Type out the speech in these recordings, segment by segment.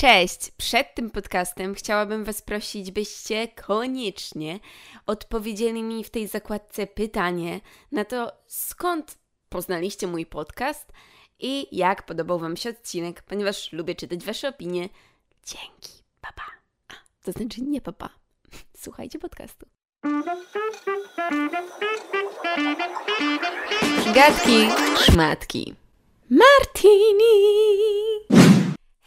Cześć! Przed tym podcastem chciałabym Was prosić, byście koniecznie odpowiedzieli mi w tej zakładce pytanie na to, skąd poznaliście mój podcast i jak podobał Wam się odcinek, ponieważ lubię czytać Wasze opinie. Dzięki, papa. A, to znaczy nie papa. Słuchajcie podcastu. Gadki, szmatki. Martini!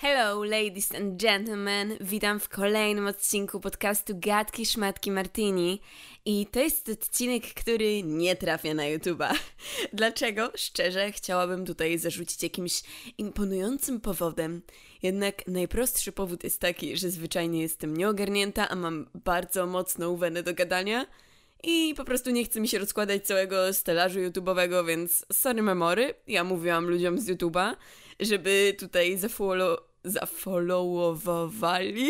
Hello, ladies and gentlemen. Witam w kolejnym odcinku podcastu Gadki Szmatki Martini. I to jest odcinek, który nie trafia na YouTube'a. Dlaczego? Szczerze, chciałabym tutaj zarzucić jakimś imponującym powodem. Jednak najprostszy powód jest taki, że zwyczajnie jestem nieogarnięta, a mam bardzo mocną wenę do gadania. I po prostu nie chce mi się rozkładać całego stelażu YouTube'owego, więc sorry memory, ja mówiłam ludziom z YouTube'a, żeby tutaj zafollow zafollowowali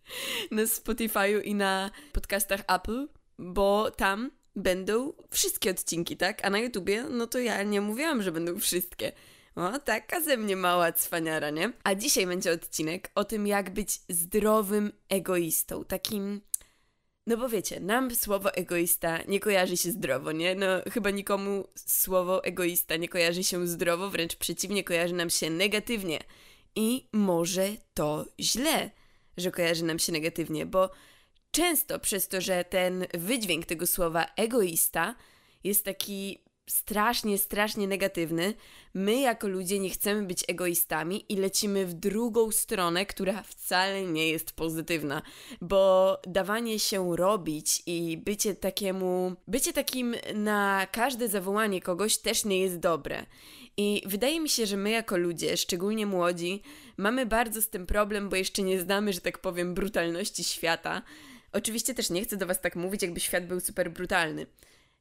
na Spotify'u i na podcastach Apple, bo tam będą wszystkie odcinki, tak? A na YouTubie, no to ja nie mówiłam, że będą wszystkie. O, taka ze mnie mała cwaniara, nie? A dzisiaj będzie odcinek o tym, jak być zdrowym egoistą. Takim... No bo wiecie, nam słowo egoista nie kojarzy się zdrowo, nie? No chyba nikomu słowo egoista nie kojarzy się zdrowo, wręcz przeciwnie, kojarzy nam się negatywnie. I może to źle, że kojarzy nam się negatywnie, bo często przez to, że ten wydźwięk tego słowa egoista jest taki strasznie, strasznie negatywny, my jako ludzie nie chcemy być egoistami i lecimy w drugą stronę, która wcale nie jest pozytywna, bo dawanie się robić i bycie takiemu, bycie takim na każde zawołanie kogoś też nie jest dobre. I wydaje mi się, że my jako ludzie, szczególnie młodzi, mamy bardzo z tym problem, bo jeszcze nie znamy, że tak powiem, brutalności świata. Oczywiście też nie chcę do Was tak mówić, jakby świat był super brutalny.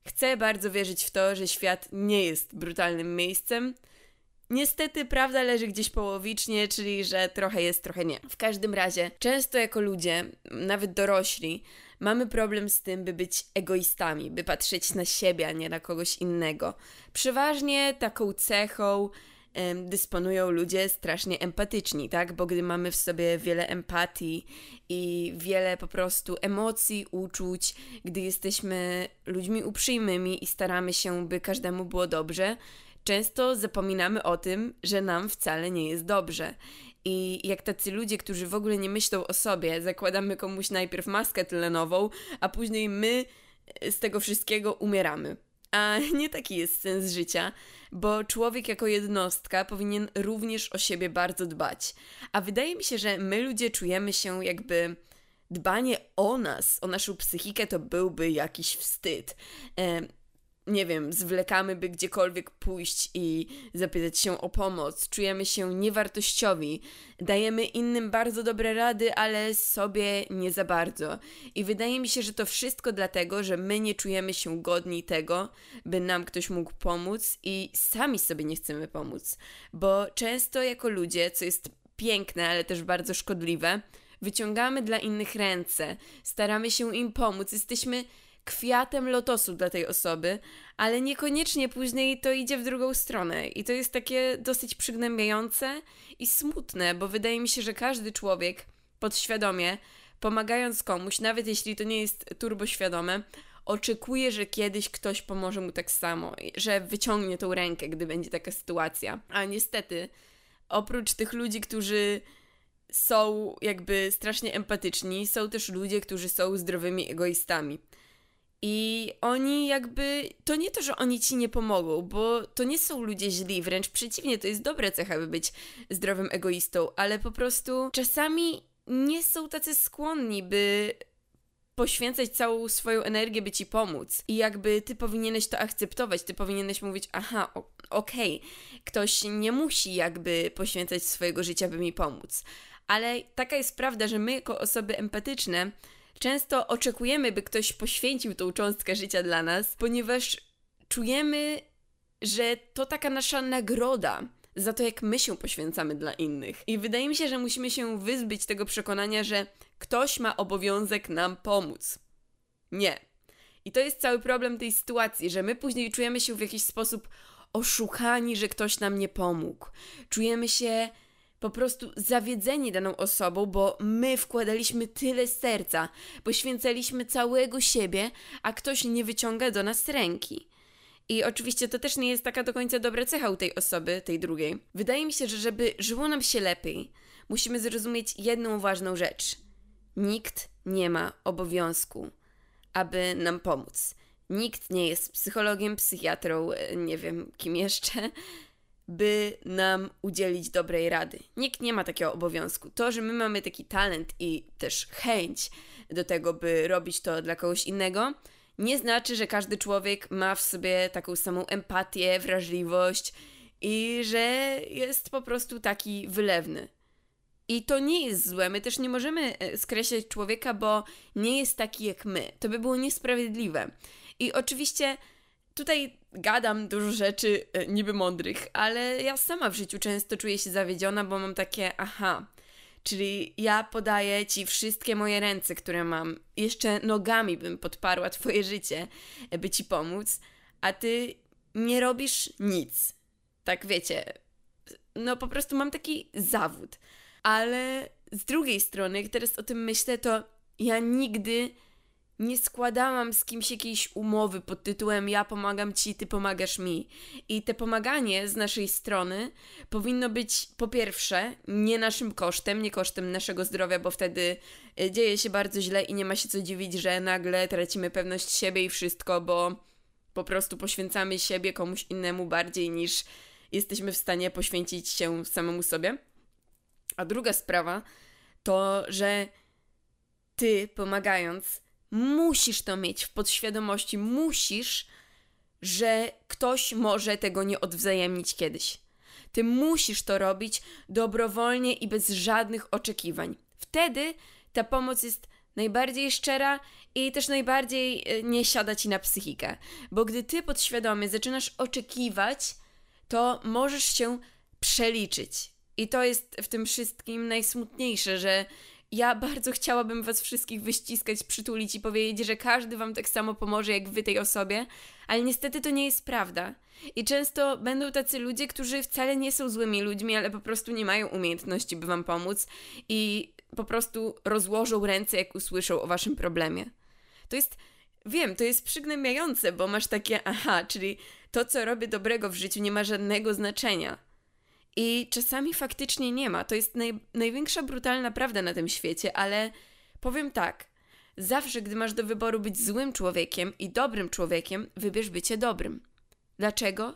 Chcę bardzo wierzyć w to, że świat nie jest brutalnym miejscem. Niestety prawda leży gdzieś połowicznie, czyli że trochę jest, trochę nie. W każdym razie, często jako ludzie, nawet dorośli, mamy problem z tym, by być egoistami, by patrzeć na siebie, a nie na kogoś innego. Przeważnie taką cechą dysponują ludzie strasznie empatyczni, tak? Bo gdy mamy w sobie wiele empatii i wiele po prostu emocji, uczuć, gdy jesteśmy ludźmi uprzejmymi i staramy się, by każdemu było dobrze, często zapominamy o tym, że nam wcale nie jest dobrze. I jak tacy ludzie, którzy w ogóle nie myślą o sobie, zakładamy komuś najpierw maskę tlenową, a później my z tego wszystkiego umieramy. A nie taki jest sens życia, bo człowiek jako jednostka powinien również o siebie bardzo dbać. A wydaje mi się, że my ludzie czujemy się jakby dbanie o nas, o naszą psychikę to byłby jakiś wstyd nie wiem, zwlekamy, by gdziekolwiek pójść i zapytać się o pomoc, czujemy się niewartościowi, dajemy innym bardzo dobre rady, ale sobie nie za bardzo. I wydaje mi się, że to wszystko dlatego, że my nie czujemy się godni tego, by nam ktoś mógł pomóc i sami sobie nie chcemy pomóc. Bo często jako ludzie, co jest piękne, ale też bardzo szkodliwe, wyciągamy dla innych ręce, staramy się im pomóc, jesteśmy kwiatem lotosu dla tej osoby, ale niekoniecznie później to idzie w drugą stronę. I to jest takie dosyć przygnębiające i smutne, bo wydaje mi się, że każdy człowiek podświadomie, pomagając komuś, nawet jeśli to nie jest turboświadome, oczekuje, że kiedyś ktoś pomoże mu tak samo, że wyciągnie tą rękę, gdy będzie taka sytuacja. A niestety, oprócz tych ludzi, którzy są jakby strasznie empatyczni, są też ludzie, którzy są zdrowymi egoistami. I oni jakby, to nie to, że oni ci nie pomogą, bo to nie są ludzie źli, wręcz przeciwnie, to jest dobra cecha, by być zdrowym egoistą, ale po prostu czasami nie są tacy skłonni, by poświęcać całą swoją energię, by ci pomóc. I jakby ty powinieneś to akceptować, ty powinieneś mówić, aha, okej, okay, ktoś nie musi jakby poświęcać swojego życia, by mi pomóc. Ale taka jest prawda, że my jako osoby empatyczne Często oczekujemy, by ktoś poświęcił tą cząstkę życia dla nas, ponieważ czujemy, że to taka nasza nagroda za to, jak my się poświęcamy dla innych. I wydaje mi się, że musimy się wyzbyć tego przekonania, że ktoś ma obowiązek nam pomóc. Nie. I to jest cały problem tej sytuacji, że my później czujemy się w jakiś sposób oszukani, że ktoś nam nie pomógł. Czujemy się po prostu zawiedzeni daną osobą, bo my wkładaliśmy tyle serca, poświęcaliśmy całego siebie, a ktoś nie wyciąga do nas ręki. I oczywiście to też nie jest taka do końca dobra cecha u tej osoby, tej drugiej. Wydaje mi się, że żeby żyło nam się lepiej, musimy zrozumieć jedną ważną rzecz. Nikt nie ma obowiązku, aby nam pomóc. Nikt nie jest psychologiem, psychiatrą, nie wiem kim jeszcze, by nam udzielić dobrej rady. Nikt nie ma takiego obowiązku. To, że my mamy taki talent i też chęć do tego, by robić to dla kogoś innego, nie znaczy, że każdy człowiek ma w sobie taką samą empatię, wrażliwość i że jest po prostu taki wylewny. I to nie jest złe. My też nie możemy e, skreślać człowieka, bo nie jest taki jak my. To by było niesprawiedliwe. I oczywiście tutaj gadam dużo rzeczy e, niby mądrych, ale ja sama w życiu często czuję się zawiedziona, bo mam takie aha. Czyli ja podaję ci wszystkie moje ręce, które mam. Jeszcze nogami bym podparła twoje życie, by ci pomóc, a ty nie robisz nic. Tak wiecie. No po prostu mam taki zawód. Ale z drugiej strony, jak teraz o tym myślę, to ja nigdy nie składałam z kimś jakiejś umowy pod tytułem ja pomagam ci, ty pomagasz mi. I te pomaganie z naszej strony powinno być po pierwsze nie naszym kosztem, nie kosztem naszego zdrowia, bo wtedy e, dzieje się bardzo źle i nie ma się co dziwić, że nagle tracimy pewność siebie i wszystko, bo po prostu poświęcamy siebie komuś innemu bardziej niż jesteśmy w stanie poświęcić się samemu sobie. A druga sprawa to, że ty pomagając Musisz to mieć w podświadomości, musisz, że ktoś może tego nie odwzajemnić kiedyś. Ty musisz to robić dobrowolnie i bez żadnych oczekiwań. Wtedy ta pomoc jest najbardziej szczera i też najbardziej e, nie siada ci na psychikę. Bo gdy ty podświadomie zaczynasz oczekiwać, to możesz się przeliczyć. I to jest w tym wszystkim najsmutniejsze, że ja bardzo chciałabym was wszystkich wyściskać, przytulić i powiedzieć, że każdy wam tak samo pomoże jak wy tej osobie, ale niestety to nie jest prawda. I często będą tacy ludzie, którzy wcale nie są złymi ludźmi, ale po prostu nie mają umiejętności, by wam pomóc i po prostu rozłożą ręce, jak usłyszą o waszym problemie. To jest, wiem, to jest przygnębiające, bo masz takie, aha, czyli to, co robię dobrego w życiu, nie ma żadnego znaczenia i czasami faktycznie nie ma. To jest naj, największa brutalna prawda na tym świecie, ale powiem tak. Zawsze, gdy masz do wyboru być złym człowiekiem i dobrym człowiekiem, wybierz bycie dobrym. Dlaczego?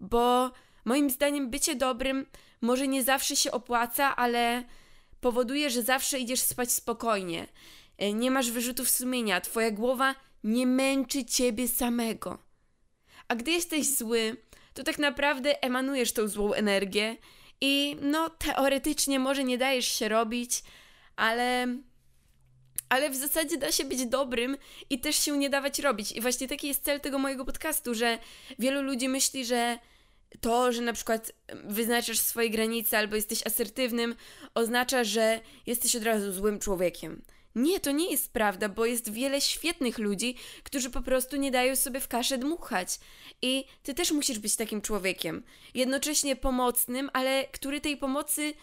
Bo moim zdaniem bycie dobrym może nie zawsze się opłaca, ale powoduje, że zawsze idziesz spać spokojnie. E, nie masz wyrzutów sumienia, twoja głowa nie męczy ciebie samego. A gdy jesteś zły, to tak naprawdę emanujesz tą złą energię i no teoretycznie może nie dajesz się robić, ale ale w zasadzie da się być dobrym i też się nie dawać robić. I właśnie taki jest cel tego mojego podcastu, że wielu ludzi myśli, że to, że na przykład wyznaczasz swoje granice albo jesteś asertywnym, oznacza, że jesteś od razu złym człowiekiem. Nie, to nie jest prawda, bo jest wiele świetnych ludzi, którzy po prostu nie dają sobie w kaszę dmuchać. I ty też musisz być takim człowiekiem. Jednocześnie pomocnym, ale który tej pomocy y,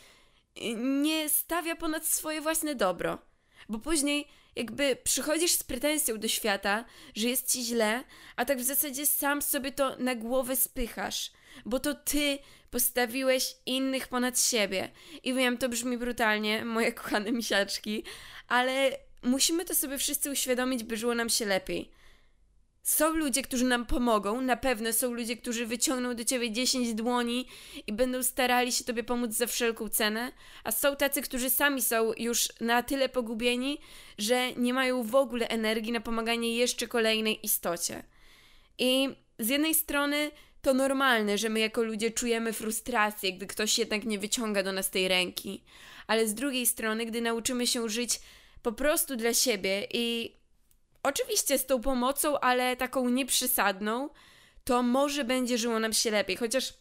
nie stawia ponad swoje własne dobro. Bo później jakby przychodzisz z pretensją do świata, że jest ci źle, a tak w zasadzie sam sobie to na głowę spychasz. Bo to ty postawiłeś innych ponad siebie. I wiem, to brzmi brutalnie, moje kochane misiaczki, ale musimy to sobie wszyscy uświadomić, by żyło nam się lepiej. Są ludzie, którzy nam pomogą, na pewno są ludzie, którzy wyciągną do ciebie 10 dłoni i będą starali się tobie pomóc za wszelką cenę, a są tacy, którzy sami są już na tyle pogubieni, że nie mają w ogóle energii na pomaganie jeszcze kolejnej istocie. I z jednej strony to normalne, że my jako ludzie czujemy frustrację, gdy ktoś jednak nie wyciąga do nas tej ręki, ale z drugiej strony, gdy nauczymy się żyć po prostu dla siebie i oczywiście z tą pomocą, ale taką nieprzysadną, to może będzie żyło nam się lepiej. Chociaż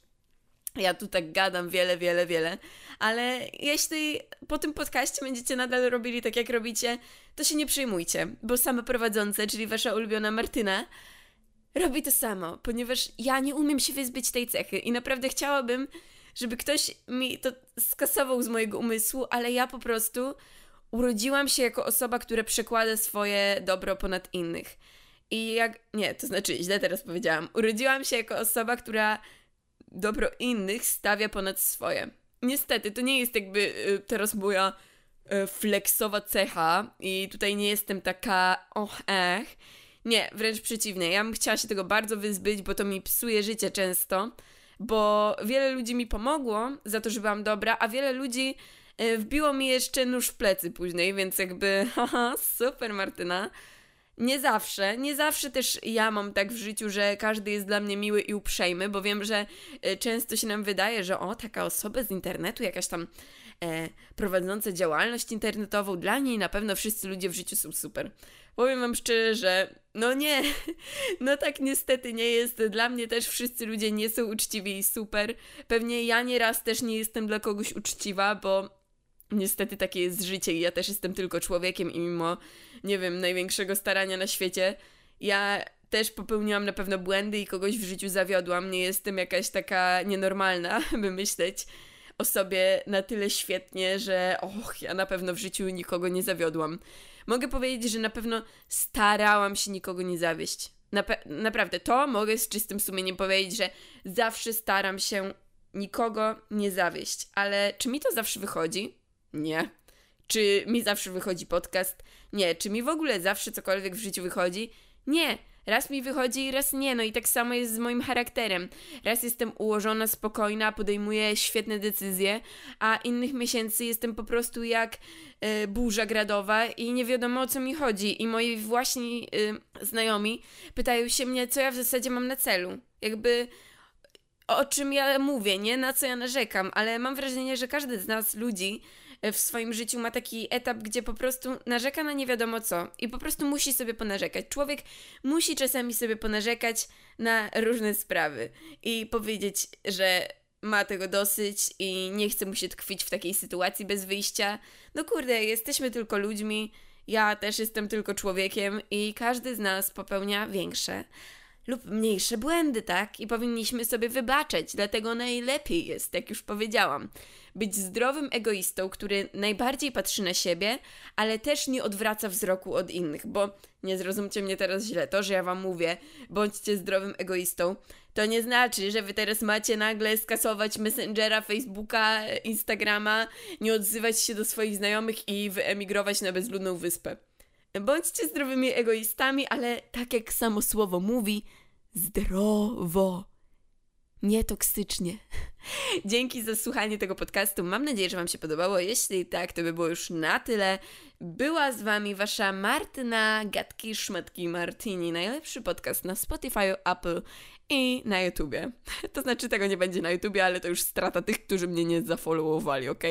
ja tu tak gadam wiele, wiele, wiele, ale jeśli po tym podcaście będziecie nadal robili tak, jak robicie, to się nie przejmujcie, bo sama prowadząca, czyli wasza ulubiona Martyna, robi to samo, ponieważ ja nie umiem się wyzbyć tej cechy i naprawdę chciałabym, żeby ktoś mi to skasował z mojego umysłu, ale ja po prostu urodziłam się jako osoba, która przekłada swoje dobro ponad innych. I jak. Nie, to znaczy, źle teraz powiedziałam. Urodziłam się jako osoba, która dobro innych stawia ponad swoje. Niestety, to nie jest jakby y, teraz moja y, flexowa cecha i tutaj nie jestem taka och, ech. Nie, wręcz przeciwnie. Ja bym chciała się tego bardzo wyzbyć, bo to mi psuje życie często, bo wiele ludzi mi pomogło za to, że byłam dobra, a wiele ludzi y, wbiło mi jeszcze nóż w plecy później, więc jakby haha, super Martyna. Nie zawsze, nie zawsze też ja mam tak w życiu, że każdy jest dla mnie miły i uprzejmy, bo wiem, że e, często się nam wydaje, że o, taka osoba z internetu, jakaś tam e, prowadząca działalność internetową, dla niej na pewno wszyscy ludzie w życiu są super. Powiem Wam szczerze, no nie, no tak niestety nie jest. Dla mnie też wszyscy ludzie nie są uczciwi i super. Pewnie ja nieraz też nie jestem dla kogoś uczciwa, bo niestety takie jest życie i ja też jestem tylko człowiekiem i mimo, nie wiem, największego starania na świecie, ja też popełniłam na pewno błędy i kogoś w życiu zawiodłam. Nie jestem jakaś taka nienormalna, by myśleć o sobie na tyle świetnie, że och, ja na pewno w życiu nikogo nie zawiodłam. Mogę powiedzieć, że na pewno starałam się nikogo nie zawieść. Nap- naprawdę, to mogę z czystym sumieniem powiedzieć, że zawsze staram się nikogo nie zawieść. Ale czy mi to zawsze wychodzi? Nie. Czy mi zawsze wychodzi podcast? Nie. Czy mi w ogóle zawsze cokolwiek w życiu wychodzi? Nie. Raz mi wychodzi, raz nie. No i tak samo jest z moim charakterem. Raz jestem ułożona, spokojna, podejmuję świetne decyzje, a innych miesięcy jestem po prostu jak y, burza gradowa i nie wiadomo o co mi chodzi. I moi właśnie y, znajomi pytają się mnie, co ja w zasadzie mam na celu. Jakby o czym ja mówię, nie na co ja narzekam, ale mam wrażenie, że każdy z nas, ludzi, w swoim życiu ma taki etap, gdzie po prostu narzeka na nie wiadomo co i po prostu musi sobie ponarzekać. Człowiek musi czasami sobie ponarzekać na różne sprawy i powiedzieć, że ma tego dosyć i nie chce mu się tkwić w takiej sytuacji bez wyjścia. No kurde, jesteśmy tylko ludźmi, ja też jestem tylko człowiekiem i każdy z nas popełnia większe lub mniejsze błędy, tak? I powinniśmy sobie wybaczać, dlatego najlepiej jest, jak już powiedziałam, być zdrowym egoistą, który najbardziej patrzy na siebie, ale też nie odwraca wzroku od innych, bo nie zrozumcie mnie teraz źle, to, że ja wam mówię, bądźcie zdrowym egoistą, to nie znaczy, że wy teraz macie nagle skasować Messengera, Facebooka, Instagrama, nie odzywać się do swoich znajomych i wyemigrować na bezludną wyspę. Bądźcie zdrowymi egoistami, ale tak jak samo słowo mówi, zdrowo, nietoksycznie. Dzięki za słuchanie tego podcastu. Mam nadzieję, że Wam się podobało. Jeśli tak, to by było już na tyle. Była z Wami Wasza Martyna Gatki Szmatki Martini. Najlepszy podcast na Spotify, Apple i na YouTubie. To znaczy, tego nie będzie na YouTubie, ale to już strata tych, którzy mnie nie zafollowowali, ok?